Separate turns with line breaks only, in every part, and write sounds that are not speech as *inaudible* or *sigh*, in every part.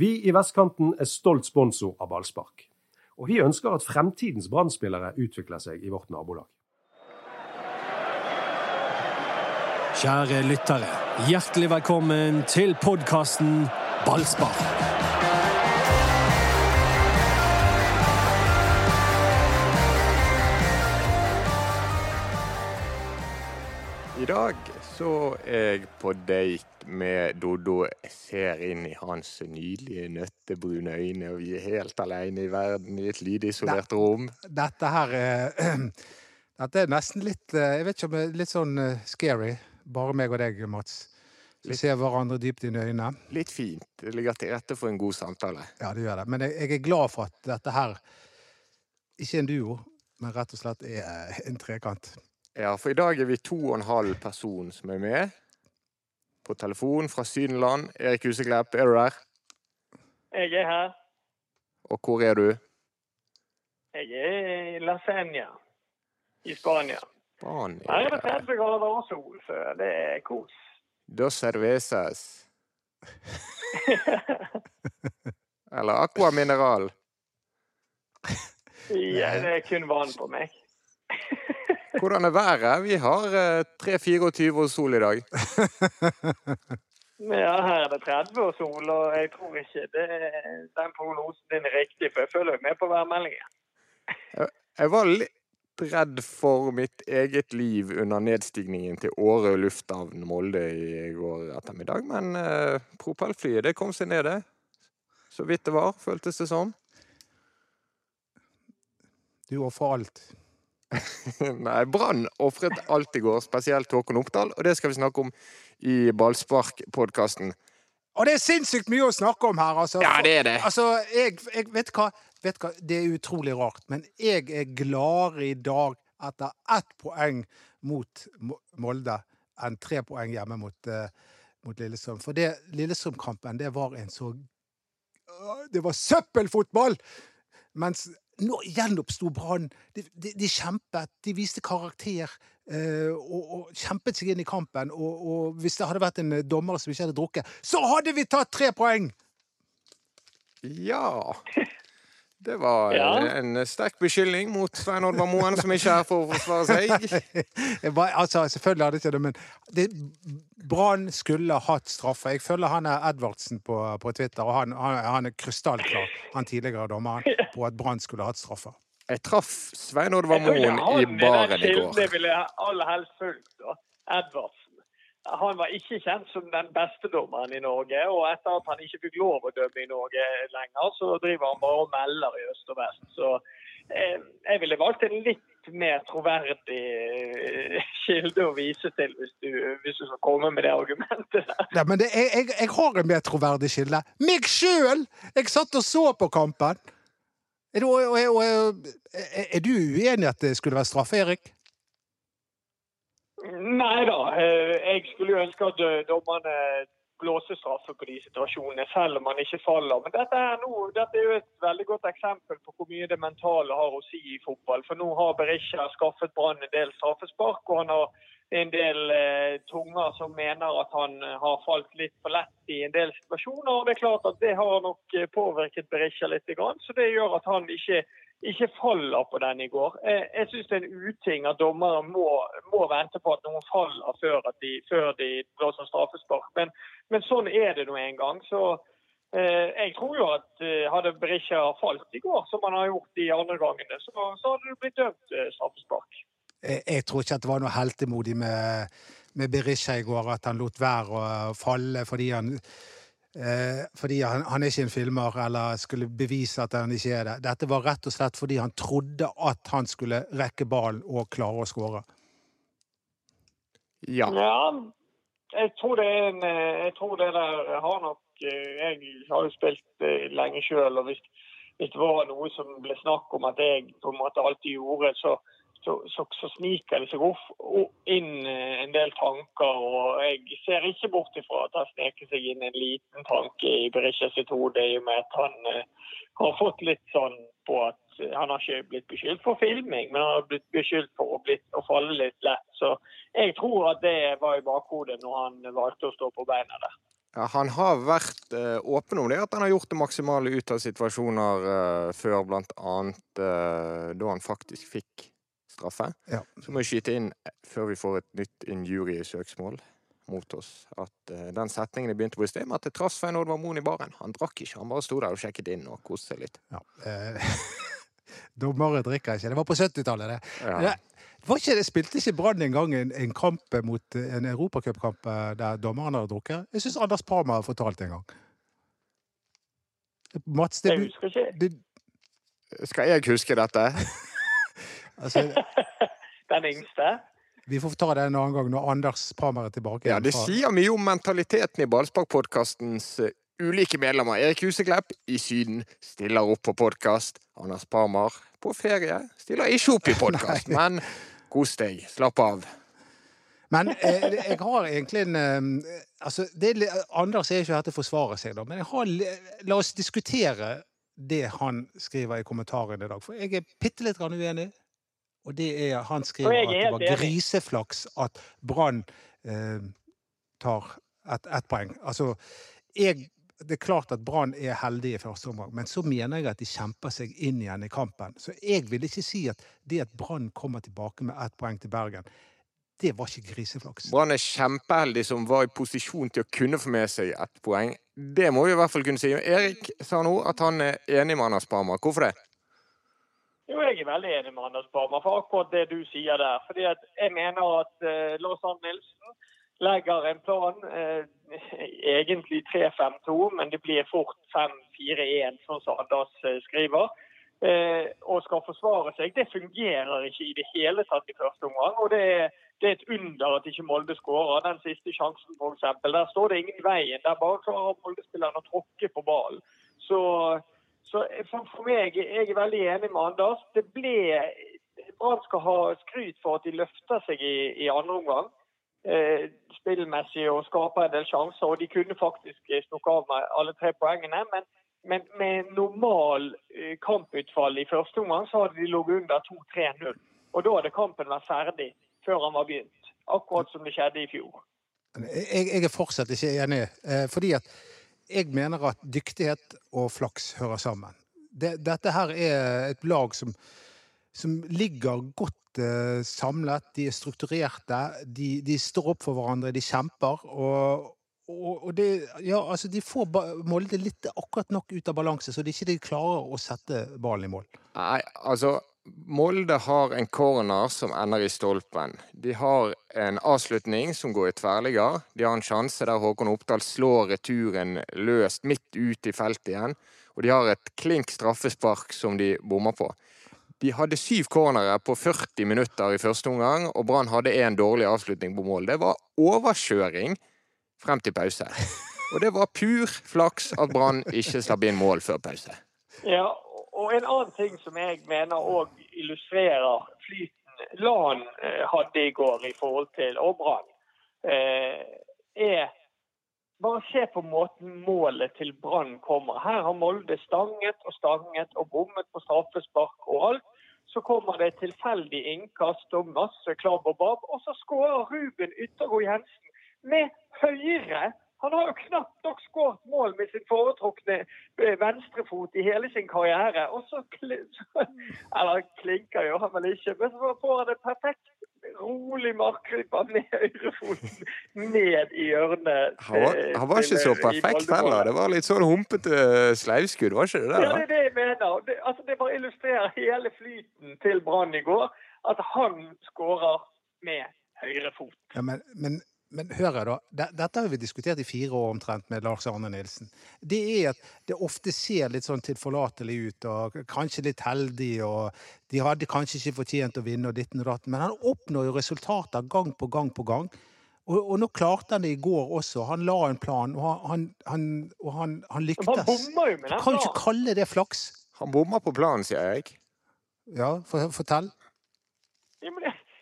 Vi i Vestkanten er stolt sponsor av ballspark. Og vi ønsker at fremtidens brann utvikler seg i vårt nabolag.
Kjære lyttere, hjertelig velkommen til podkasten Ballspark.
I dag så er jeg på date med Doddo. Jeg ser inn i hans nydelige, nøttebrune øyne, og vi er helt alene i verden i et lydisolert rom.
Dette her er *clears throat* Dette er nesten litt eh, Jeg vet ikke om det er litt sånn eh, scary. Bare meg og deg, Mats. Vi ser hverandre dypt inn i øynene.
Litt fint. Det ligger til rette for en god samtale.
Ja, det gjør det. Men jeg, jeg er glad for at dette her ikke er en duo, men rett og slett er eh, en trekant.
Ja, for i dag er vi to og en halv person som er med. På telefon fra Sydenland. Erik Huseklepp, er du der?
Jeg er her.
Og hvor er du?
Jeg er i Lasagna i Spania.
Spania.
Her er det 30 grader og sol, så det er kos.
Dos cervezas. *laughs* Eller Aqua Mineral.
Ja, det er kun vann på meg.
Hvordan er været? Vi har eh, 3-24 og sol i dag. *laughs*
Ja, her er det 30 og sol, og jeg tror ikke det, den prognosen din er riktig, for jeg følger jo med på værmeldingen.
Jeg var litt redd for mitt eget liv under nedstigningen til Åre lufthavn Molde i går ettermiddag, men eh, propellflyet det kom seg ned, det. Så vidt det var, føltes det som.
Du ofrer alt. *laughs*
Nei, Brann ofret alt i går, spesielt Håkon Oppdal, og det skal vi snakke om i Ballspark-podkasten.
Og det er sinnssykt mye å snakke om her, altså.
Ja, det er det.
Altså, jeg, jeg vet, hva, vet hva, det er utrolig rart, men jeg er gladere i dag etter ett poeng mot Molde enn tre poeng hjemme mot, uh, mot Lillestrøm. For det Lillestrøm-kampen, det var en så Det var søppelfotball! Mens nå gjenoppsto Brann. De, de, de, kjempet, de viste karakter eh, og, og, kjempet seg inn i kampen. Og, og, hvis det hadde vært en dommer som ikke hadde drukket, så hadde vi tatt tre poeng!
Ja. Det var ja. en sterk beskyldning mot Svein Oddvar Moen, som ikke er her for å forsvare seg. *laughs*
altså, selvfølgelig hadde ikke det, men det, Brann skulle hatt straffe. Jeg følger han er Edvardsen på, på Twitter, og han, han, han er krystallklar, han tidligere dommeren, *laughs* på at Brann skulle hatt straffer?
Jeg traff Svein Oddvar Moen i baren i går.
Det ville jeg aller helst fulgt. Edvardsen. Han var ikke kjent som den beste dommeren i Norge, og etter at han ikke fikk lov å dømme i Norge lenger, så driver han bare og melder i øst og vest. Så eh, jeg ville valgt en litt mer troverdig eh, kilde å vise til, hvis du, hvis du skal komme med det argumentet
Nei, men det, jeg, jeg, har en mer troverdig kilde. Meg sjøl! Jeg satt og så på kampen. Er du, er du uenig i at det skulle være straffe, Erik?
Nei da. Eh, jeg skulle jo ønske at eh, dommerne blåser straffe på de situasjonene, selv om man ikke faller. Men dette er, nå, dette er jo et veldig godt eksempel på hvor mye det mentale har å si i fotball. For nå har Berisha skaffet Brann en del straffespark, og han har en del eh, tunger som mener at han eh, har falt litt for lett i en del situasjoner. og Det er klart at det har nok påvirket Berisha litt, så det gjør at han ikke ikke faller på den i går. Jeg, syns det er en uting at dommere må, må, vente på at noen faller før, de, før de blåser straffespark. Men, men, sånn er det nå en gang. Så eh, jeg tror jo at eh, hadde Berisha falt i går, som han har gjort de andre gangene, så, så hadde det blitt dømt eh, straffespark.
Jeg, jeg, tror ikke at det var noe heltemodig med, med Berisha i går, at han lot være å falle fordi han Eh, fordi han, han, er ikke en filmer eller skulle bevise at han ikke er det. Dette var rett og slett fordi han trodde at han skulle rekke ballen og klare å skåre.
Ja. ja. Jeg tror det er en eh, Jeg tror det der har nok eh, Jeg har jo spilt lenge sjøl, og hvis, hvis, det var noe som ble snakk om at jeg på en måte alltid gjorde, så så, så, så, sniker det seg opp, inn eh, en del tanker. og Jeg ser ikke bort ifra at det sneker seg inn en liten tanke i Berisha sitt hode, i og med at han uh, har fått litt sånn på at han har ikke blitt beskyldt for filming, men han har blitt beskyldt for å, blitt, å falle litt lett. Så jeg tror at det var i bakhodet når han valgte å stå på beina der.
Ja, han har vært uh, åpen om det, at han har gjort det maksimale ut av situasjoner før, annet eh, da han faktisk fikk straffe.
Ja.
Så må vi skyte inn, eh, før vi får et nytt injuriesøksmål mot oss, at uh, den setningen jeg begynte på i sted, med at tross for en Oddvar Moen i baren, han drakk ikke, han bare sto der og sjekket inn og koste seg litt.
Ja. Eh, *laughs* Dommere drikker ikke. Det var på 70-tallet, det.
Ja.
Det, Var ikke, det spilte ikke Brann engang en, en kamp mot en europacupkamp eh, der dommeren hadde drukket? Jeg syns Anders Parma har fortalt det en gang. Mats, det,
Jeg husker ikke.
det,
Skal jeg huske dette? *laughs*
altså, *laughs*
Den yngste.
vi får ta det en annen gang når Anders Parma er tilbake.
Ja, det sier mye om mentaliteten i Ballsparkpodkastens eh, ulike medlemmer. Erik Huseklepp i Syden stiller opp på podkast. Anders Parmar på ferie stiller ikke opp i *laughs* podkast, men kos deg. Slapp av.
Men eh, jeg har egentlig en eh, altså, det er, Anders er ikke her til å forsvare seg, da, men jeg har, la oss diskutere det han skriver i kommentaren i dag. For jeg er bitte litt uenig. Og det er Han skriver at det var griseflaks at Brann eh, tar ett et poeng. Altså, jeg det er klart at Brann er heldig i første omgang, men så mener jeg at de kjemper seg inn igjen i kampen. Så jeg vil ikke si at det at Brann kommer tilbake med ett poeng til Bergen, det var ikke griseflaks.
Brann er kjempeheldig som var i posisjon til å kunne få med seg ett poeng. Det må vi i hvert fall kunne si. Erik sa nå at han er enig med Anders Parmar. Hvorfor det?
Jo, jeg er veldig enig med Anders Barmer for akkurat det du sier der. Fordi jeg mener at eh, Lars Arne Nilsen legger en plan, eh, egentlig 3-5-2, men det blir fort 5-4-1, sånn som Anders eh, skriver, eh, og skal forsvare seg. Det fungerer ikke i det hele tatt i første omgang. og det er, det er et under at ikke Molde skårer. Den siste sjansen, f.eks. Der står det ingen i veien. Der bare klarer Molde-spillerne å tråkke på ballen. Så, så for, for meg, jeg er veldig enig med Anders. Det ble Brann skal ha skryt for at de løfter seg i, i andre omgang eh, spillmessig og skaper en del sjanser. Og de kunne faktisk snukke av med alle tre poengene. Men, men med normal eh, kamputfall i første omgang så hadde de ligget under 2-3-0. Og da hadde kampen vært ferdig før han var begynt. Akkurat som det skjedde i fjor.
Jeg, jeg er fortsatt ikke enig, eh, fordi at jeg mener at dyktighet og flaks hører sammen. Det, dette her er et lag som, som ligger godt eh, samlet. De er strukturerte. De, de står opp for hverandre. De kjemper. Og, og, og det, ja, altså de får Molde litt akkurat nok ut av balanse, så de ikke klarer å sette ballen i mål.
Nei, altså Molde har en corner som ender i stolpen. De har en avslutning som går i tverrligger. De har en sjanse der Håkon Oppdal slår returen løst midt ut i feltet igjen. Og de har et klink straffespark som de bommer på. De hadde syv cornere på 40 minutter i første omgang, og Brann hadde en dårlig avslutning på mål. Det var overkjøring frem til pause. Og det var pur flaks at Brann ikke slapp inn mål før pause.
Ja, og en annen ting som jeg mener òg illustrerer flyten LAN eh, hadde i går i forhold til og Brann, eh, er bare se på måten målet til Brann kommer. Her har Molde stanget og stanget og bommet på straffespark og alt. Så kommer det tilfeldig innkast og masse klabb og babb, og så skårer Ruben Yttergård Jensen med høyre. Han har jo knapt nok skåret mål med sin foretrukne eh, venstrefot i hele sin karriere. Og så, *laughs* Eller klinker jo han vel ikke, men så får han det perfekt rolig markryper med høyrefoten ned i hjørnet.
Han var, han var ikke så perfekt heller. Det var litt sånn humpete sleivskudd, var ikke det
Ja, det er det jeg mener. Det, altså, det bare illustrerer hele flyten til Brann i går. At han skårer med høyrefot.
Ja, men, men, men hør her, da. Dette har vi diskutert i fire år omtrent med Lars Arne Nilsen. Det er at det ofte ser litt sånn tilforlatelig ut, og kanskje litt heldig, og de hadde kanskje ikke fortjent å vinne, og ditten og datten, men han oppnår jo resultater gang på gang på gang. Og, og nå klarte han det i går også. Han la en plan, og han, han, han, og han, han
lyktes. han bommer jo med
Du
den
kan jo ikke kalle det flaks.
Han bomma på planen, sier jeg.
Ja, for, fortell.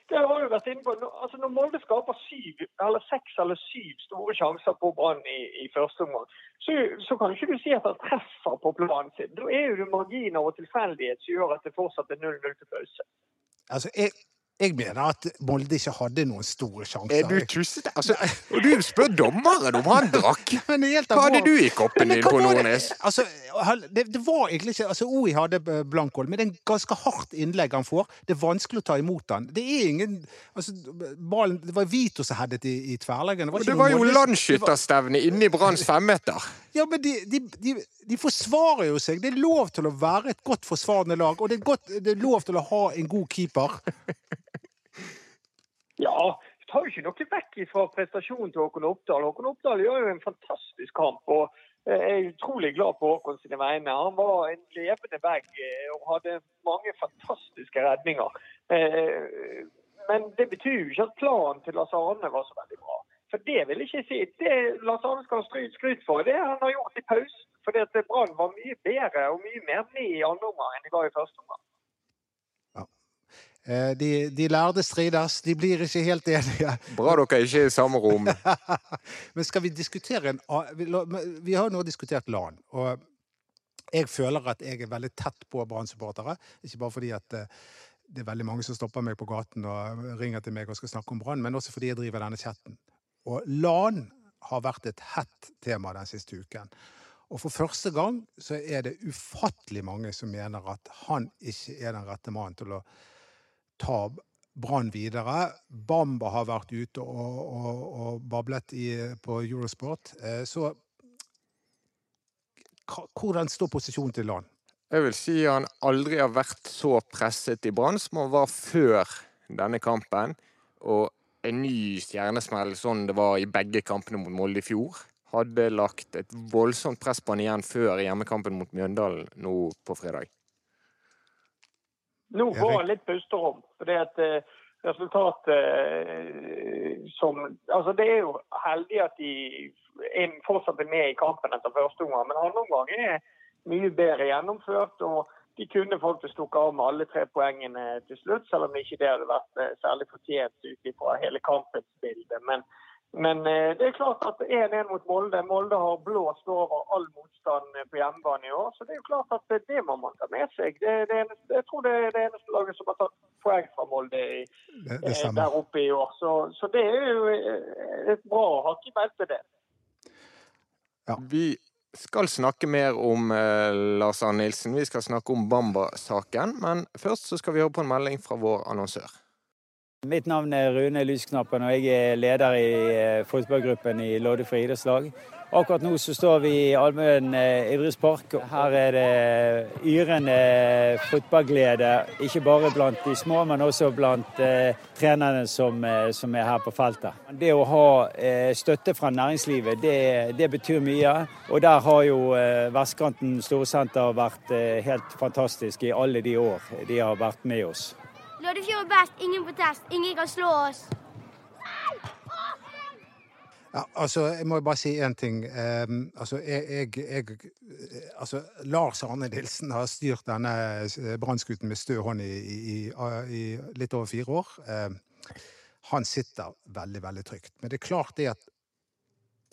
Det, har jo vært inne på. Altså, når Molde skaper syv, eller seks eller syv store sjanser på Brann i, i første omgang, så, så kan ikke du si at han treffer på planen sin. Da er jo det marginer og tilfeldighet som gjør at det fortsatt er 0-0 til pause.
Altså, jeg, Jeg mener at Molde ikke hadde noen store sjanser.
Er du tussete? Altså, *laughs* og du spør dommeren om han drakk! *laughs*
Men helt
Hva hadde du i koppen din på Nordnes?
Altså, det, det var egentlig ikke altså OI hadde blankål, men det er en ganske hardt innlegg han får. Det er vanskelig å ta imot han. Det er ingen altså, ballen, Det var Vito som headet i, i tverrleggeren. Det var,
Det var jo landsskytterstevne inne i Branns femmeter. *laughs*
Ja, men de, de, de, de forsvarer jo seg. Det er lov til å være et godt forsvarende lag, og det er, godt, det er lov til å ha en god keeper.
Ja, vi tar jo ikke noe vekk fra prestasjonen til Håkon Oppdal. Håkon Oppdal gjør jo en fantastisk kamp. og eh, Jeg er utrolig glad på Håkon sine vegne. Han var en levende vegg eh, og hadde mange fantastiske redninger. Eh, Men det betyr jo ikke at planen til Lars Arne var så veldig bra. For det vil jeg ikke si. Det Lars Arne skal ha skryt for, det han har gjort i pausen. Fordi at Brann var mye bedre og mye mer med i andre omgang enn de var i første omgang.
Eh, De, de lærde strides. De blir ikke helt enige.
Bra dere ikke er i samme rom. *laughs*
Men skal vi diskutere en Vi har jo nå diskutert LAN. Og jeg føler at jeg er veldig tett på Brann-supportere. Ikke bare fordi at eh, det er veldig mange som stopper meg på gaten og ringer til meg og skal snakke om Brann, men også fordi jeg driver denne chatten. Og LAN har vært et hett tema den siste uken. Og for første gang så er det ufattelig mange som mener at han ikke er den rette mannen til å ta Brann videre. Bamba har vært ute og, og, og bablet i, på Eurosport. Eh, Så hvordan står posisjonen til LAN?
Jeg vil si han aldri har vært så presset i Brann som han var før denne kampen. Og en ny stjernesmell, sånn det var i begge kampene mot Molde i fjor, hadde lagt et voldsomt press på han igjen før hjemmekampen mot Mjøndalen nå på fredag.
Nå får han litt pusterom. fordi at eh, resultatet eh, som Altså, det er jo heldig at de er fortsatt er med i kampen etter første omgang, men andre omgang er mye bedre gjennomført. og de kunne faktisk stukket av med alle tre poengene til slutt, selv om ikke det hadde vært eh, særlig fortjent ut ifra hele kampens bilde. Men, men eh, det er klart at 1-1 mot Molde Molde har blåst over all motstand eh, på hjemmebane i år. Så det er jo klart at eh, det må man ta med seg. Det, det eneste, jeg tror det er det eneste laget som har tatt poeng fra Molde i,
Det, det
der oppe i år. Så, så det er jo et bra hakk i beltet, det.
Vi skal snakke mer om eh, Lars Arne Nilsen. Vi skal snakke om Bamba-saken. Men først så skal vi høre på en melding fra vår annonsør.
Mitt navn er Rune Lysknappen, og jeg er leder i eh, fotballgruppen i Loddefri idrettslag. Akkurat nå så står vi i Almøen eh, idrettspark. Her er det yrende fotballglede, ikke bare blant de små, men også blant eh, trenerne som, eh, som er her på feltet. Det å ha eh, støtte fra næringslivet, det, det betyr mye. Og der har jo eh, Vestkanten Storsenter vært helt fantastisk i alle de år de har vært med oss.
Loddefjord er best, ingen protest, ingen kan slå oss.
Ja, altså, jeg må bare si én ting. Um, altså, jeg, jeg, jeg altså, Lars Arne Nilsen har styrt denne eh, brannskuten med stø hånd i, i, i litt over fire år. Um, han sitter veldig, veldig trygt. Men det er klart det at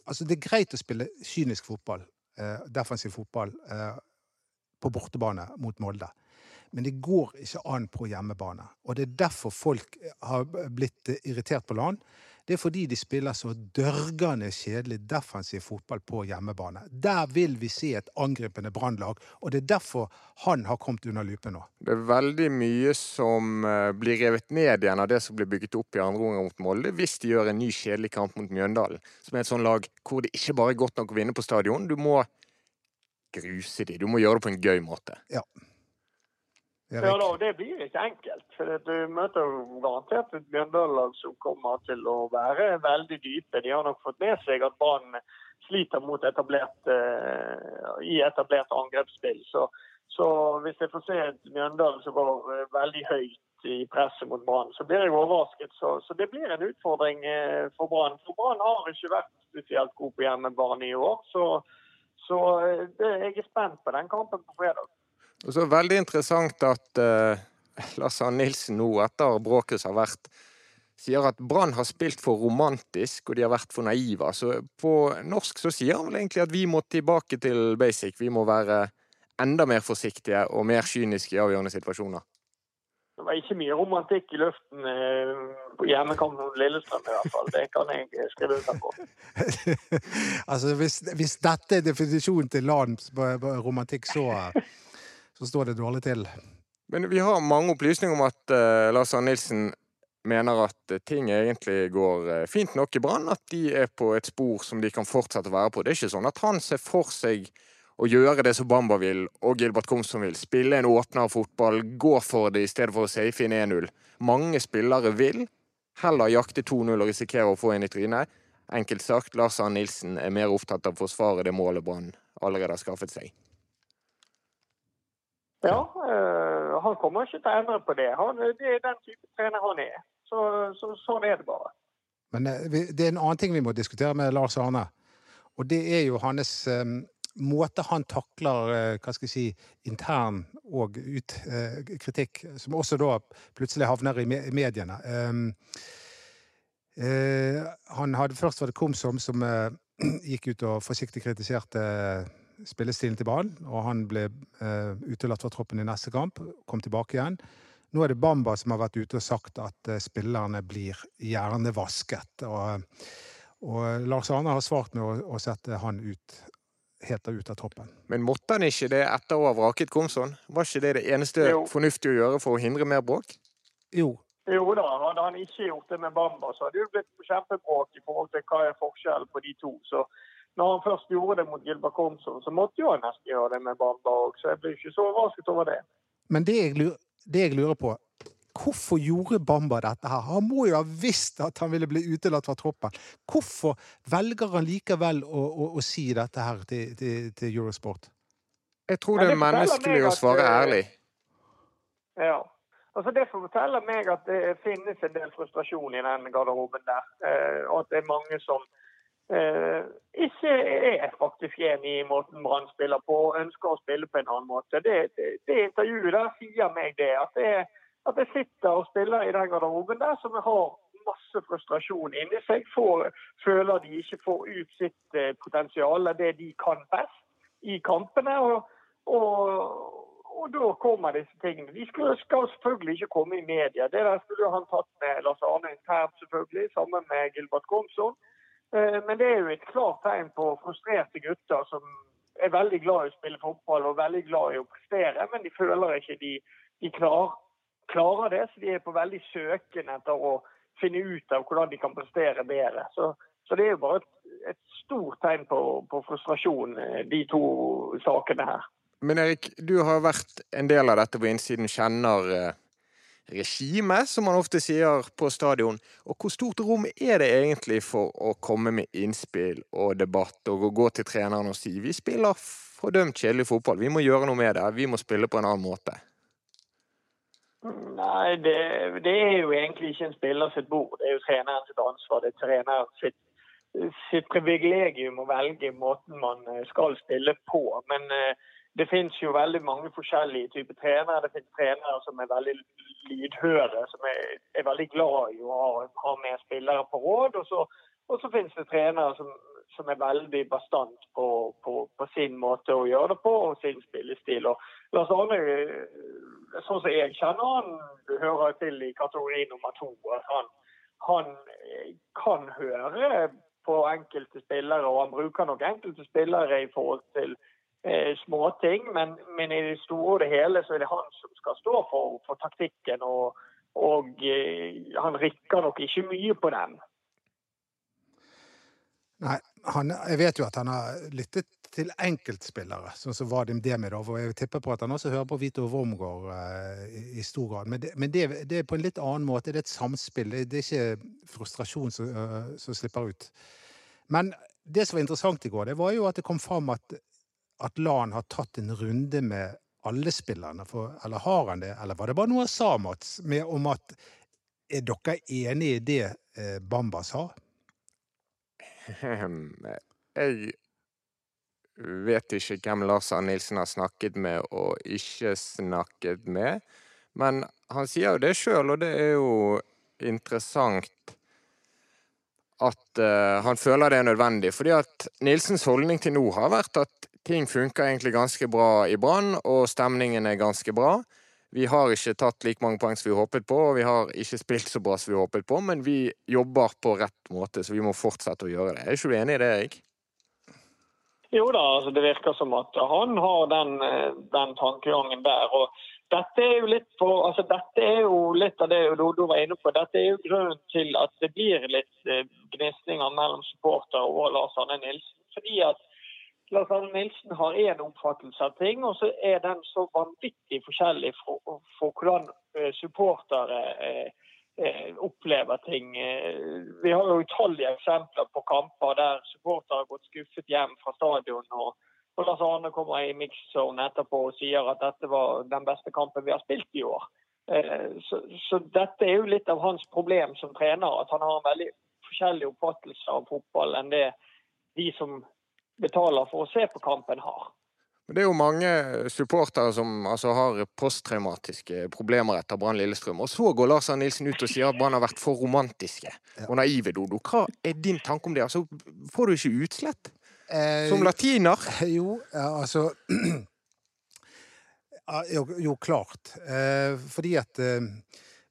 Altså, det er greit å spille kynisk fotball, uh, defensiv fotball, uh, på bortebane mot Molde. Men det går ikke an på hjemmebane. Og det er derfor folk har blitt irritert på LAN. Det er fordi de spiller så dørgende kjedelig defensiv fotball på hjemmebane. Der vil vi se et angripende brannlag, og det er derfor han har kommet under lupen nå.
Det er veldig mye som eh, blir revet ned igjen av det som blir bygget opp i andre omgang mot Molde, hvis de gjør en ny kjedelig kamp mot Mjøndalen. Som er et sånt lag hvor det ikke bare er godt nok å vinne på stadion. Du må gruse de. Du må gjøre det på en gøy måte.
Ja,
Erik?
da, Det blir ikke enkelt. for Du møter jo garantert et Mjøndalen-lag som kommer til å være veldig dype. De har nok fått med seg at Brann sliter mot etablert, uh, i etablert angrepsspill. Så, så hvis jeg får se et Mjøndalen som går uh, veldig høyt i presset mot Brann, så blir jeg overrasket. Så, så det blir en utfordring uh, for Brann. For Brann har ikke vært spesielt god på hjemmebane i år. Så, så det, jeg er spent på den kampen på fredag.
Og så veldig interessant at uh, Lars Arne Nilsen nå, etter bråket som har vært, sier at Brann har spilt for romantisk, og de har vært for naive. Så på norsk så sier han vel egentlig at vi må tilbake til basic. Vi må være enda mer forsiktige og mer kyniske i avgjørende situasjoner.
det var ikke mye romantikk i luften eh, på hjemmekampen mot Lillestrøm i hvert fall. Det kan jeg skrive under på. *laughs*
altså, hvis, hvis, dette er definisjonen til lands romantikk, så, så, står det dårlig til.
Men vi har mange opplysninger om at uh, Lars Arne Nilsen mener at ting egentlig går uh, fint nok i Brann. At de er på et spor som de kan fortsette å være på. Det er ikke sånn at han ser for seg å gjøre det som Bamba vil, og Gilbert Komsom vil. Spille en åpner fotball, gå for det i stedet for å safe inn 1-0. Mange spillere vil heller jakte 2-0 og risikere å få en i trynet. Enkelt sagt, Lars Arne Nilsen er mer opptatt av å forsvare det målet Brann allerede har skaffet seg.
Ja, øh, han kommer ikke til å endre på det. Han, det er den type trener han er. Så, så, sånn er det bare.
Men øh, det er en annen ting vi må diskutere med Lars Arne. Og det er jo hans øh, måte han takler eh, hva skal jeg si, intern og ut eh, kritikk, som også da plutselig havner i mediene. Eh, han hadde Først var det Komsom som *clears throat* gikk ut og forsiktig kritiserte spillestilen til Brann, og han ble utelatt fra troppen i neste kamp, kom tilbake igjen. Nå er det Bamba som har vært ute og sagt at spillerne blir hjernevasket. Og, og Lars Arne har svart med å, å sette han ut helt ut av troppen.
Men måtte han ikke det etter å ha vraket Komson? Var ikke det det eneste jo. fornuftige å gjøre for å hindre mer bråk?
Jo.
Jo da, hadde han ikke gjort det med Bamba, så hadde det blitt kjempebråk i forhold til hva er forskjellen på de to. Så når han først gjorde det mot Gilbert Komsom, så måtte jo han nesten gjøre det med Bamba òg. Så jeg blir ikke så overrasket over det.
Men det jeg, lurer, det jeg lurer på, Hvorfor gjorde Bamba dette her? Han må jo ha visst at han ville bli utelatt fra troppen. Hvorfor velger han likevel å, å, å si dette her til, til, til, Eurosport?
Jeg tror det er menneskelig å svare ærlig.
Ja. Altså Det forteller meg at det finnes en del frustrasjon i den garderoben der. Eh, og at det er mange som eh, ikke er faktisk enig i måten Brann spiller på, og ønsker å spille på en annen måte. Det, det, det intervjuet der sier meg det. at er at jeg sitter og spiller i den garderoben der som har masse frustrasjon inni seg. Får, føler de ikke får ut sitt eh, potensial, det de kan best i kampene. Og, og, og, da kommer disse tingene. De skulle, skal selvfølgelig ikke komme i media. Det der skulle han tatt med Lars Arne internt, selvfølgelig, sammen med Gilbert Komson. Eh, men det er jo et klart tegn på frustrerte gutter som er veldig glad i å spille fotball og veldig glad i å prestere, men de føler ikke de, de klarer klarer det. Så de er på veldig søken etter å finne ut av hvordan de kan prestere bedre. Så, så det er jo bare et, et stort tegn på, på, frustrasjon, eh, de to sakene her.
Men Erik, du har vært en del av dette på innsiden, kjenner eh, regimet, som man ofte sier på stadion. Og hvor stort rom er det egentlig for å komme med innspill og debatt og å gå til treneren og si vi spiller fordømt kjedelig fotball, vi må gjøre noe med det, vi må spille på en annen måte?
Nei, det, det, er jo egentlig ikke en spiller sitt bord. Det er jo treneren sitt ansvar. Det er treneren sitt, sitt privilegium å velge måten man eh, skal spille på. Men uh, det finnes jo veldig mange forskjellige typer trenere. Det finnes trenere som er veldig lydhøre, som er, er veldig glad i å ha, ha med spillere på råd. Og så, og så finnes det trenere som, som er veldig bastant på, på, på, sin måte å gjøre det på og sin spillestil. Og Lars Arne sånn som jeg kjenner han, hører til i kategori nummer to. Han, han kan høre på enkelte spillere, og han bruker nok enkelte spillere i forhold til eh, småting. Men, men, i det store og det hele så er det han som skal stå for, for taktikken. Og, og eh, han rikker nok ikke mye på den.
Nei, han, jeg vet jo at han har lyttet til enkeltspillere, sånn som Vadim Demidov. Og jeg tipper på at han også hører på Vito Wormgård eh, i, stor grad. Men, det, men det, det, er på en litt annen måte. Det er et samspill. Det, det er ikke frustrasjon som, uh, som, slipper ut. Men det som var interessant i går, det var jo at det kom fram at, at Lan har tatt en runde med alle spillerne. For, eller har han det? Eller var det bare noe han sa, Mats, med, om at er dere enig i det eh, Bamba sa?
Jeg vet ikke hvem Lars Arne Nilsen har snakket med og ikke snakket med. Men han sier jo det sjøl, og det er jo interessant at uh, han føler det er nødvendig. Fordi at Nilsens holdning til nå har vært at ting funker egentlig ganske bra i Brann, og stemningen er ganske bra. Vi har ikke tatt like mange poeng som vi håpet på, og vi har ikke spilt så bra som vi håpet på, men vi jobber på rett måte, så vi må fortsette å gjøre det. Er ikke du enig i det, Erik?
Jo da, altså det virker som at han har den, eh, den tankegangen der. og dette er jo litt på, altså dette er jo litt av det Dodo var inne på. Dette er jo grunnen til at det blir litt eh, gnisninger mellom supporter og Lars Arne Nilsen. Fordi at Lars Arne Nilsen har én oppfattelse av ting, og så er den så vanvittig forskjellig for, for hvordan eh, supportere opplever ting. Vi har jo utallige eksempler på kamper der supportere har gått skuffet hjem fra stadion. og og Lars Arne kommer i mix-zone etterpå og sier at dette var den beste kampen vi har spilt i år. Eh, så, så, dette er jo litt av hans problem som trener, at han har en veldig forskjellig oppfattelse av fotball enn det de som betaler for å se på kampen, har.
Det er jo mange supportere som altså, har posttraumatiske problemer etter Brann Lillestrøm. Og så går Lars Arne Nilsen ut og sier at Brann har vært for romantiske og naive, Dodo. Hva er din tanke om det? Altså, får du ikke utslett? Eh, Som latiner? *laughs*
Jo, altså *clears throat* jo, jo, klart. Eh, fordi at eh,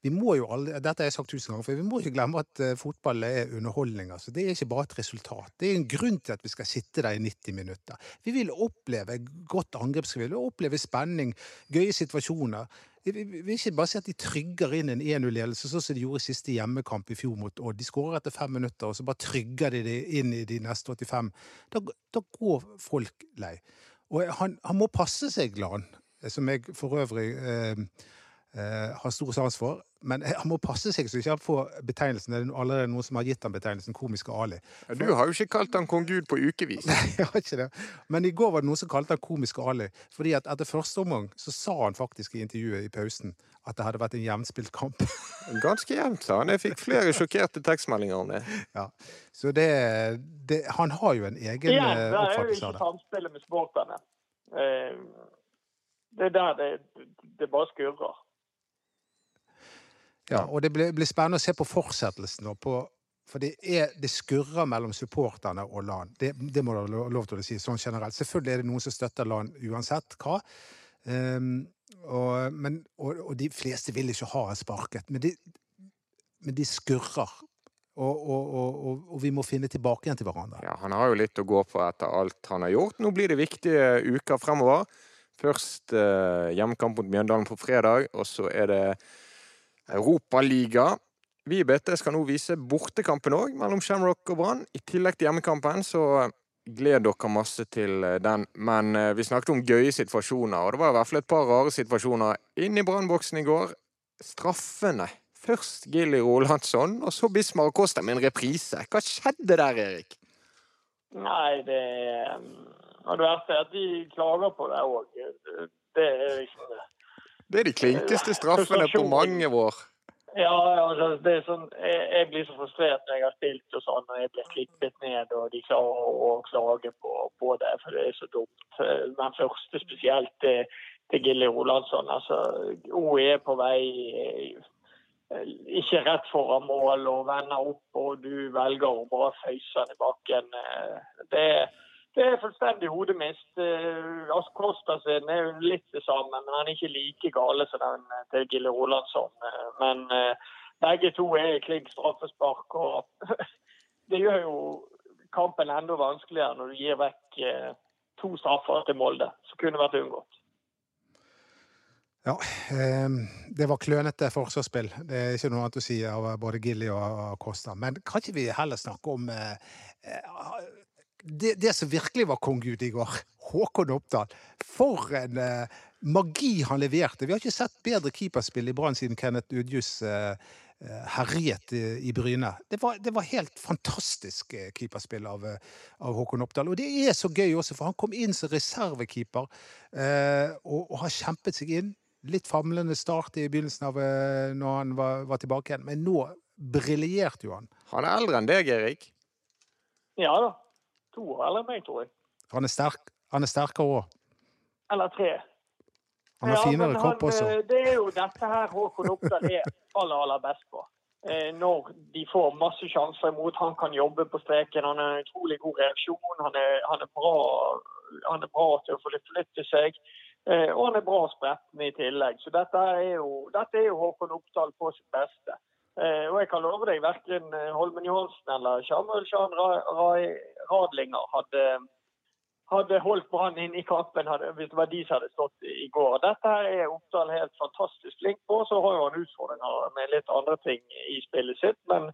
vi må jo aldri, Dette har jeg sagt tusen ganger, for vi må ikke glemme at uh, fotball er underholdning. altså. Det er ikke bare et resultat. Det er en grunn til at vi skal sitte der i 90 minutter. Vi vil oppleve godt angrepsspill, oppleve spenning, gøye situasjoner. Vi vil ikke bare si at de trygger inn en 1-0-ledelse, sånn som de gjorde i siste hjemmekamp i fjor mot Odd. De skårer etter fem minutter, og så bare trygger de det inn i de neste 85. Da, da går folk lei. Og han, han, må passe seg, Glan, som jeg for øvrig eh, eh, har stor sans for. Men *laughs* han må passe seg så ikke han får betegnelsen. Det er allerede noen som har gitt han betegnelsen komiske Ali.
Ja, du har jo ikke kalt han kong Gud på ukevis. *laughs*
Nei, jeg har ikke det. Men i går var det noen som kalte han komiske Ali. Fordi at etter første omgang så sa han faktisk i intervjuet i pausen at det hadde vært en jevnspilt kamp. *laughs*
Ganske jevnt, sa han. Jeg fikk flere sjokkerte tekstmeldinger om det.
Ja, Så det, det Han har jo en egen ja, oppfattelse av det.
Det er jo ikke samspillet med sporterne. Eh, det er der det, det bare skurrer.
Ja, og det blir, blir, spennende å se på fortsettelsen. På, for det, er, det, skurrer mellom supporterne og LAN. Det, det må du ha lov til å si sånn generelt. Selvfølgelig er det noen som støtter LAN uansett hva. Um, og, men, og, og, de fleste vil ikke ha en sparket. Men de, men de skurrer. Og, og, vi må finne tilbake igjen til hverandre.
Ja, Han har jo litt å gå på etter alt han har gjort. Nå blir det viktige uker fremover. Først eh, hjemmekamp mot Mjøndalen på fredag, og så er det Europaliga. Vi i BT skal nå vise bortekampen òg, mellom Shamrock og Brann. I tillegg til hjemmekampen, så gleder dere masse til eh, den. Men eh, vi snakket om gøye situasjoner, og det var i hvert fall et par rare situasjoner inn i Brannboksen i går. Straffene. Først Gilly Rolandsson, og så Bismar Costa med en reprise. Hva skjedde der, Erik?
Nei, det Og det verste er at de klager på det òg. Det er liksom det.
Det er de klinkeste straffene på mange år.
Ja, altså, det er sånn, jeg, jeg, blir så frustrert når jeg har spilt og sånn, og jeg blir klippet ned, og de klarer å klage på, på, det, for det er så dumt. Men første spesielt til, til Gilly Rolandsson. Altså, OE er på vei eh, ikke rett foran mål og vender opp, og du velger å bare føyse den i bakken. Eh, det er det er fullstendig hodemist. Altså, Ask sin er jo litt det samme, men han er ikke like gale som den eh, til Gille Rolandsson. Eh, men begge to er klink straffespark. og *laughs* Det gjør jo kampen enda vanskeligere når du gir vekk to straffer til Molde, som kunne vært unngått.
Ja, det var klønete forsvarsspill. Det er ikke noe annet å si av både Gilly og Costa. Men kan ikke vi heller snakke om det, det, som virkelig var kong Gud i går, *laughs* Håkon Oppdal. For en uh, magi han leverte. Vi har ikke sett bedre keeperspill i Brann siden Kenneth Udjus uh, herjet i, i Bryne. Det var, det var, helt fantastisk keeperspill av, av, Håkon Oppdal. Og det er så gøy også, for han kom inn som reservekeeper uh, og, og, har kjempet seg inn. Litt famlende start i begynnelsen av når han var, var tilbake igjen, men nå briljerte jo han.
Han er eldre enn deg, Erik?
Ja da to år eller meg, tror jeg.
Han er, sterk, han er sterkere òg.
Eller tre.
Han har ja, finere kropp også.
Eh, det er jo dette her Håkon Oppdal er aller, aller best på. Eh, når de får masse sjanser imot. Han kan jobbe på streken. Han har en utrolig god reaksjon. Han er, han er, bra, han er bra til å få flytte seg. Eh, og han er bra spretten i tillegg. Så dette er jo, dette er jo Håkon Oppdal på sitt beste. Eh, og jeg kan love deg, verken eh, Holmen Johansen eller Samuel Sjan Radlinger hadde, hadde holdt Brann inn i kampen hadde, hvis det var de som hadde stått i går. Dette her er Oppdal helt fantastisk flink på. Så har han utfordringer med litt andre ting i spillet sitt. Men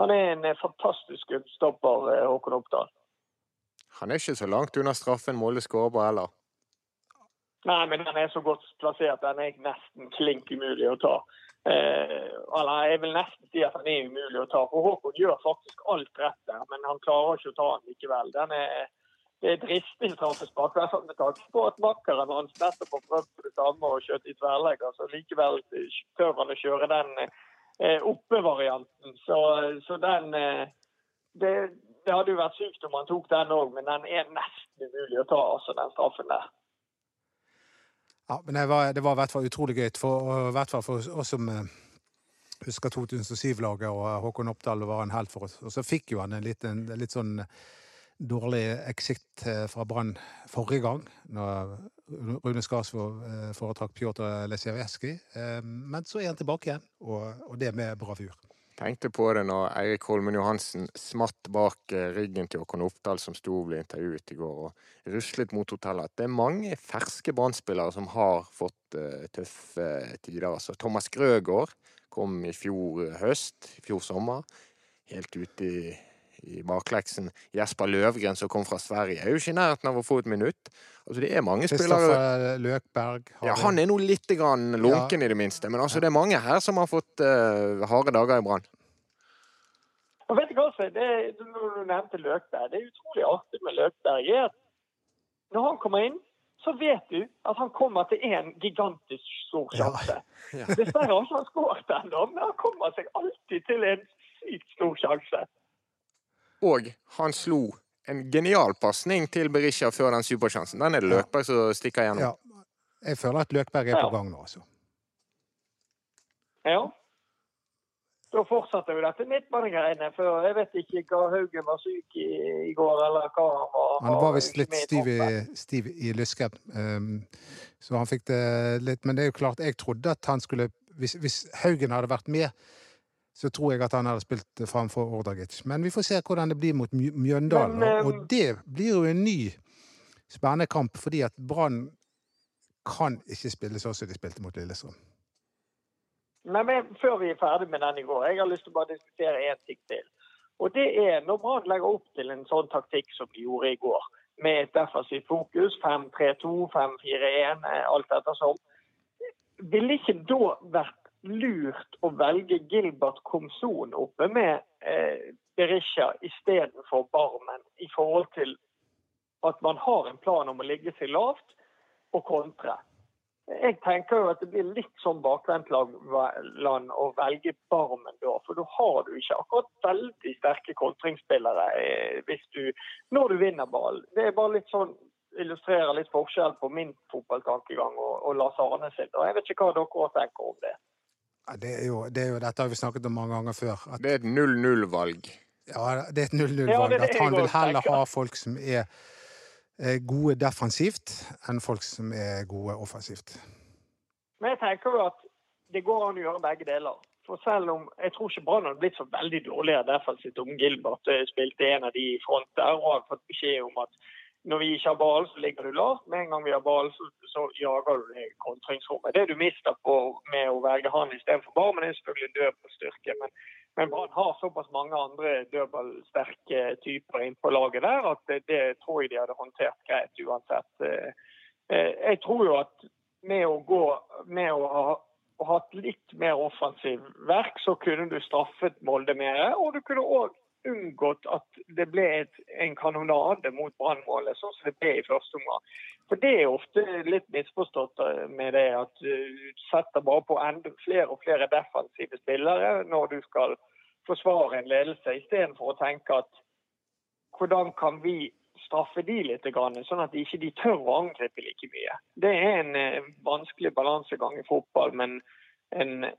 han er en fantastisk skuddstopper, Håkon Oppdal.
Han er ikke så langt unna straffen Molde skårer på heller.
Nei, men den er så godt plassert. Den er nesten klink umulig å ta. Eh, eller jeg vil nesten si at den er umulig å ta. For Håkon gjør faktisk alt rett der, men han klarer ikke å ta den likevel. Den er, det er dristig straffespark, hvert fall med tanke på at makkeren hans nettopp har prøvd på det samme og skjøt i tverrlegger. Så likevel tør han å kjøre den eh, oppe-varianten. Så, så, den eh, det, det, hadde jo vært sykt om han tok den òg, men den er nesten umulig å ta, altså, den straffen der.
Ja, men det var, det var, i hvert fall utrolig gøy, for, i hvert fall for oss som eh, husker 2007-laget og Håkon Oppdal var en helt for oss. Og så fikk jo han en litt, en, litt sånn dårlig exit eh, fra Brann forrige gang, når Rune Skarsvåg eh, foretrakk Pjotr Lesjevskij. Men så er han tilbake igjen, og, og det med bravur
tenkte på det når Eirik Holmen Johansen smatt bak eh, ryggen til Håkon Oppdal, som sto og ble intervjuet i går, og ruslet mot hotellet, at det er mange ferske brann som har fått uh, tøffe tider. Altså, Thomas Grøgaard kom i fjor høst, i fjor sommer, helt ute i, i bakleksen. Jesper Løvgren, som kom fra Sverige, er jo ikke i nærheten av å få et minutt. Altså, det er mange spillere
Løkberg
Ja, Han er nå litt grann lunken, ja. i det minste. Men altså, det er mange her som har fått uh, harde dager i Brann.
Og vet du hva, det, Når du nevnte Løkberg, det er utrolig artig med Løkberg er at når han kommer inn, så vet du at han kommer til en gigantisk stor sjanse. Ja. *laughs* Ja. Dessverre har ikke han skåret ennå, men han kommer seg alltid til en sykt stor sjanse.
Og han slo en genial pasning til Berisha før den supersjansen. Den er det Løkberg som stikker gjennom. Ja.
Jeg føler at Løkberg er på gang nå, altså.
Ja. Da fortsatte jo dette midtbanegreiene, for jeg vet ikke hva Haugen var syk i i går, eller hva han var.
Han var visst litt stiv i, stiv i lysken, um, så han fikk det litt Men det er jo klart, jeg trodde at han skulle Hvis, hvis Haugen hadde vært med så tror jeg at han hadde spilt framfor Ordagic. Men vi får se hvordan det blir mot Mjøndalen. Men, og det blir jo en ny spennende kamp, fordi at Brann kan ikke spille sånn som de spilte mot Lillestrøm.
Nei, men, før vi er ferdig med den i går, jeg har lyst til å bare diskutere én ting til. Og det er når Brann legger opp til en sånn taktikk som de gjorde i går, med et defensivt fokus, 5-3-2, 5-4-1, alt etter sånn, ville ikke da vært lurt å velge Gilbert Komson oppe med eh, Berisha istedenfor Barmen, i forhold til at man har en plan om å ligge seg lavt og kontre. Jeg tenker jo at det blir litt sånn bakvendtland å velge Barmen da, for da har du ikke akkurat veldig sterke kontringsspillere eh, hvis du, når du vinner ball. Det er bare litt sånn illustrerer litt forskjell på min fotballtankegang og, og Lars Arne sin. Og jeg vet ikke hva dere tenker om det.
Det er, jo, det er, jo, Dette har vi snakket om mange ganger før.
At, det er et 0-0-valg.
Ja, det er et 0-0-valg. Ja, at han vil heller ha folk som er gode defensivt, enn folk som er gode offensivt.
Men jeg tenker jo at det går an å gjøre begge deler. For selv om Jeg tror ikke Brann hadde blitt så veldig dårligere defensivt om Gilbert spilte en av de i front der og hadde fått beskjed om at når vi ikke har ball, så ligger du lavt. Med en gang vi har ball, så, så jager du det kontringsrommet. Det du mister på med å velge han istedenfor Barmen, er selvfølgelig dødballstyrke. Men, men Brann har såpass mange andre dødballsterke typer inn på laget der at det, det, tror jeg de hadde håndtert greit uansett. Eh, eh, jeg tror jo at med å gå med å ha og hatt litt mer offensiv verk, så kunne du straffet Molde mer. Og du kunne òg unngått at det ble et, en kanonade mot Brannmålet, sånn som det ble i første omgang. For Det er ofte litt misforstått med det at du setter bare på enda flere og flere defensive spillere når du skal forsvare en ledelse, istedenfor å tenke at hvordan kan vi straffe de litt, sånn at de ikke tør å angripe like mye. Det er en eh, vanskelig balansegang i fotball, men en,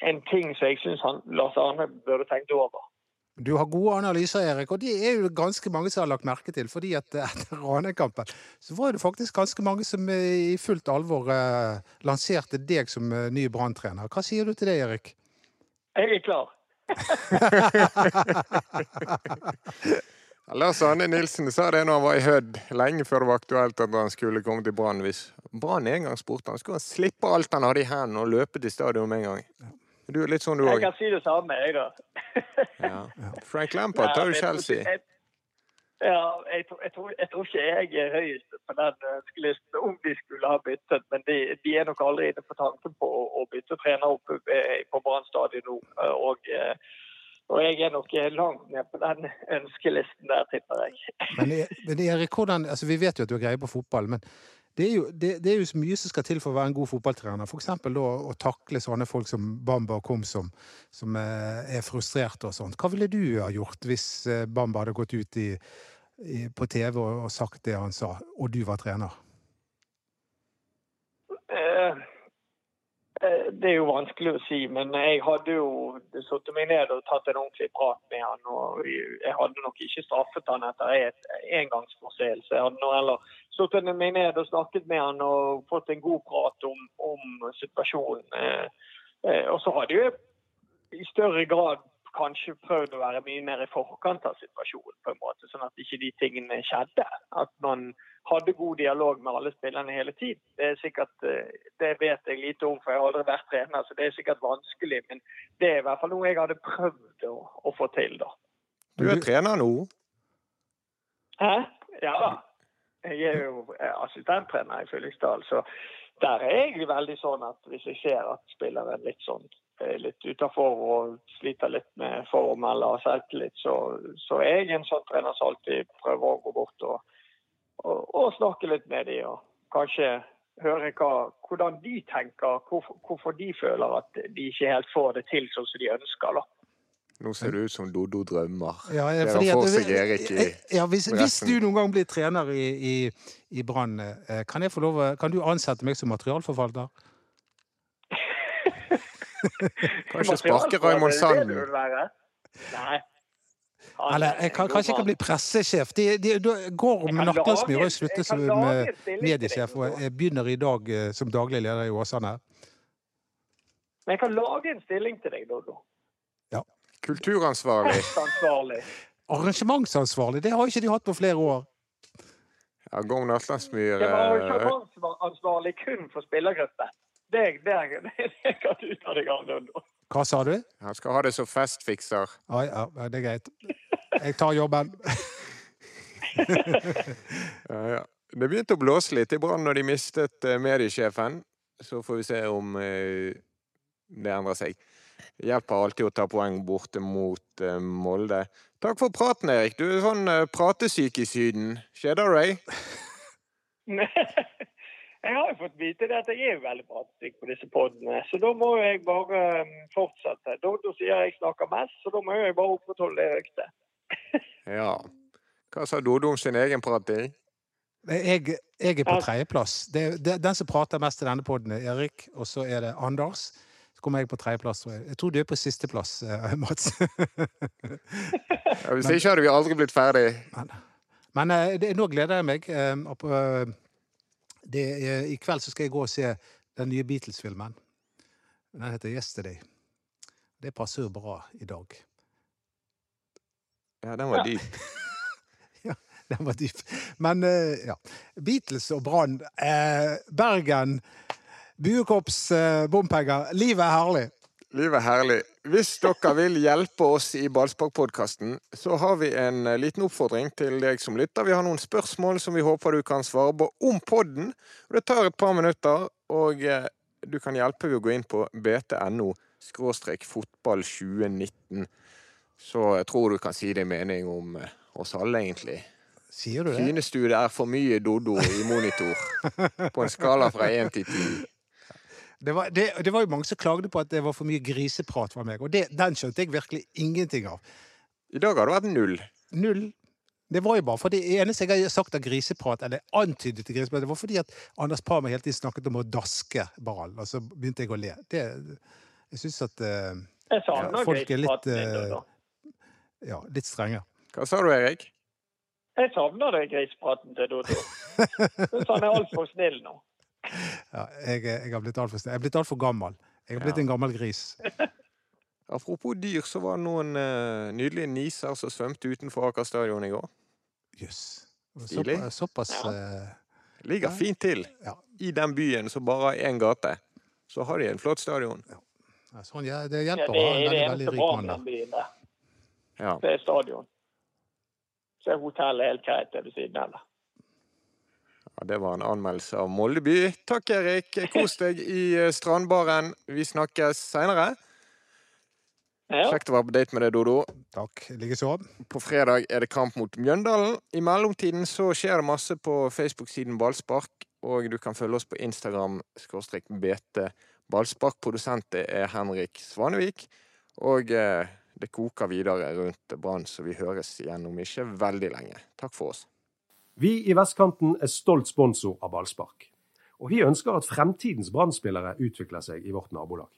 en ting som jeg syns Lars Arne burde tenkt over.
Du har gode analyser, Erik, og de er jo ganske mange som har lagt merke til. fordi at *laughs* etter Ranheim-kampen så var det faktisk ganske mange som eh, i fullt alvor eh, lanserte deg som eh, ny Brann-trener. Hva sier du til det, Erik?
Jeg er klar. *laughs*
Lars Arne Nilsen sa det når han var i Hødd, lenge før det var aktuelt at han skulle komme til Brann. Hvis Brann en gang spurte han, skulle han slippe alt han hadde i hendene og løpe til stadion med en gang. Du er litt sånn du
Jeg kan si det samme, jeg, da.
Ja. *laughs* Frank Lampard tar jo
tror-
Chelsea.
jeg- Ja, jeg, jeg, tror, jeg tror ikke jeg er høyest på den ønskelisten om de skulle ha byttet, men de, de er nok aldri inne på tanken på å, å bytte trener opp eh, på Brann stadion nå. Eh, Og, eh, og jeg er nok langt ned på den ønskelisten der, tipper jeg.
Men, men Erik, hvordan, altså Vi vet jo at du har greie på fotball, men det er, jo, det, det er jo så mye som skal til for å være en god fotballtrener. F.eks. å takle sånne folk som Bamba Kom, som, som eh, er frustrerte og sånt. Hva ville du ha gjort hvis eh, Bamba hadde gått ut i, i, på TV og, og sagt det han sa, og du var trener?
Eh, eh, Det er jo vanskelig å si, men jeg hadde jo satt meg ned og tatt en ordentlig prat med han. og Jeg hadde nok ikke straffet han etter en engangsforseelse. Jeg hadde nå heller satt meg ned og snakket med han og fått en god prat om, om situasjonen. Eh, eh, Og så hadde jeg i større grad kanskje prøvd å være mye mer i forkant av situasjonen, på en måte, sånn at ikke de tingene skjedde. At man hadde god dialog med alle spillerne hele tiden. Det er sikkert, eh, det vet jeg lite om, for jeg har aldri vært trener, så det er sikkert vanskelig. Men det er i hvert fall noe jeg hadde prøvd å, å få til, da.
Du er trener nå.
Hæ? Ja da. Jeg er jo eh, assistenttrener i Fyllingsdal, så der er jeg veldig sånn at hvis jeg ser at spilleren litt sånn litt utafor og sliter litt med form eller selvtillit, så, så er jeg en sånn trener som alltid prøver å gå bort og, og, og snakke litt med dem. Og kanskje høre hva, hvordan de tenker, hvorfor, hvorfor de føler at de ikke helt får det til sånn som de ønsker. da.
Nå ser det ut som Dodo drømmer.
Ja, fordi
det få seg Erik i
ja, hvis, hvis du noen gang blir trener i, i, i Brann, eh, kan, kan du ansette meg som materialforvalter? *laughs*
Kanskje sparke Raymond Sand.
Nei. Han
Eller
er
jeg kan, kanskje jeg kan bli pressesjef. De, de, de, Gorm
Jeg kan
Naklandsmyr har sluttet som mediesjef, og jeg begynner i dag eh, som daglig leder i Åsane.
Men jeg kan lage en stilling til deg, Dodo.
Kulturansvarlig.
Ansvarlig.
Arrangementsansvarlig, det har ikke de hatt på flere år.
Ja, Gorm Nattlandsmyr
Det var
eh,
ikke ansvar- ansvarlig kun for spillergruppe. Det, det, *laughs* det kan du ta deg av, Dodo.
Hva sa du?
Han skal ha det som festfikser.
Ja, ja, ja, det er greit. Jeg tar jobben. *laughs*
Ja, ja. Det begynte å blåse litt i Brann når de mistet eh, mediesjefen. Så får vi se om eh, det endrer seg. Det hjelper alltid å ta poeng borte mot eh, Molde. Takk for praten, Erik. Du er sånn eh, pratesyk i Syden. Skjer det deg? *laughs*
Jeg har jo fått vite det at jeg er jo veldig pratesyk på disse podene, så da må jeg bare um, fortsette. Dodo sier jeg snakker mest, så da må jeg bare opprettholde det ryktet. *laughs*
Ja. Hva sa Dodo om sin egen prating?
Jeg, jeg er på
Ja.
tredjeplass. Det- det- Den som prater mest i denne poden, er Erik, og så er det Anders. Så kommer jeg på tredjeplass, jeg. Jeg tror du er på sisteplass, eh, *laughs* Mats.
Ja, hvis ikke hadde vi aldri blitt ferdig.
Men, men eh, det, nå gleder jeg meg. Uh, er- I kveld så skal jeg gå og se den nye Beatles-filmen. Den heter 'Yesterday'. Det passer jo bra i dag.
Ja, den var dyp. *laughs*
ja, Den var dyp. Men eh, ja. Beatles og Brann. Eh, Bergen. Buekorps, eh, bompenger. Livet er herlig.
Livet er herlig. Hvis dere vil hjelpe oss i Ballspark-podkasten, så har vi en eh, liten oppfordring til deg som lytter. Vi har noen spørsmål som vi håper du kan svare på om podden. Det tar et par minutter, og eh, du kan hjelpe ved å gå inn på btno fotball 2019. Så jeg tror du kan si din mening om eh, oss alle, egentlig.
Sier du det?
Synes du det er for mye Dodo i monitor? *laughs* På en skala fra én til ti.
Det var, det, det var jo mange som klagde på at det var for mye griseprat fra meg, og det, den skjønte jeg virkelig ingenting av.
I dag har det vært null.
Null. Det var jo bare for det eneste jeg har sagt av griseprat, eller antydet til griseprat, det var fordi at Anders Parma hele tiden snakket om å daske ballen, og så begynte jeg å le. Det, jeg syns at uh,
Jeg
Ja, folk er litt,
Dodo.
ja, litt strenge.
Hva sa du, Erik?
Jeg savner den grisepraten til Dodo. *laughs* Syns han er altfor snill nå. *laughs*
Ja, jeg, jeg har blitt altfor jeg er blitt altfor gammel. Jeg har blitt
Ja.
en gammel gris. *laughs*
Apropos dyr, så var det noen uh, nydelige niser som svømte utenfor Aker stadion i går.
Jøss.
Stilig.
Såpass, såpass uh,
Ligger
Ja.
fint til.
Ja.
I den byen som bare har én gate, så har de en flott stadion.
ja, sånn, ja, det hjelper å ha en veldig, veldig rik mann der.
Det er stadion. Så er hotellet helt greit ved siden av. det.
ja, Det var en anmeldelse av Moldeby. Takk, Erik. Kos deg i eh, Strandbaren. Vi snakkes seinere.
Ja.
Kjekt å være på date med deg, Dodo.
Takk. Likeså.
På fredag er det kamp mot Mjøndalen. I mellomtiden så skjer det masse på Facebook-siden Ballspark, og du kan følge oss på Instagram skråstrek BT Ballspark. Produsent er Henrik Svanevik. Og eh, det koker videre rundt Brann, så vi høres igjen om ikke veldig lenge. Takk for oss.
Vi i Vestkanten er stolt sponsor av ballspark. Og vi ønsker at fremtidens Brann-spillere utvikler seg i vårt nabolag.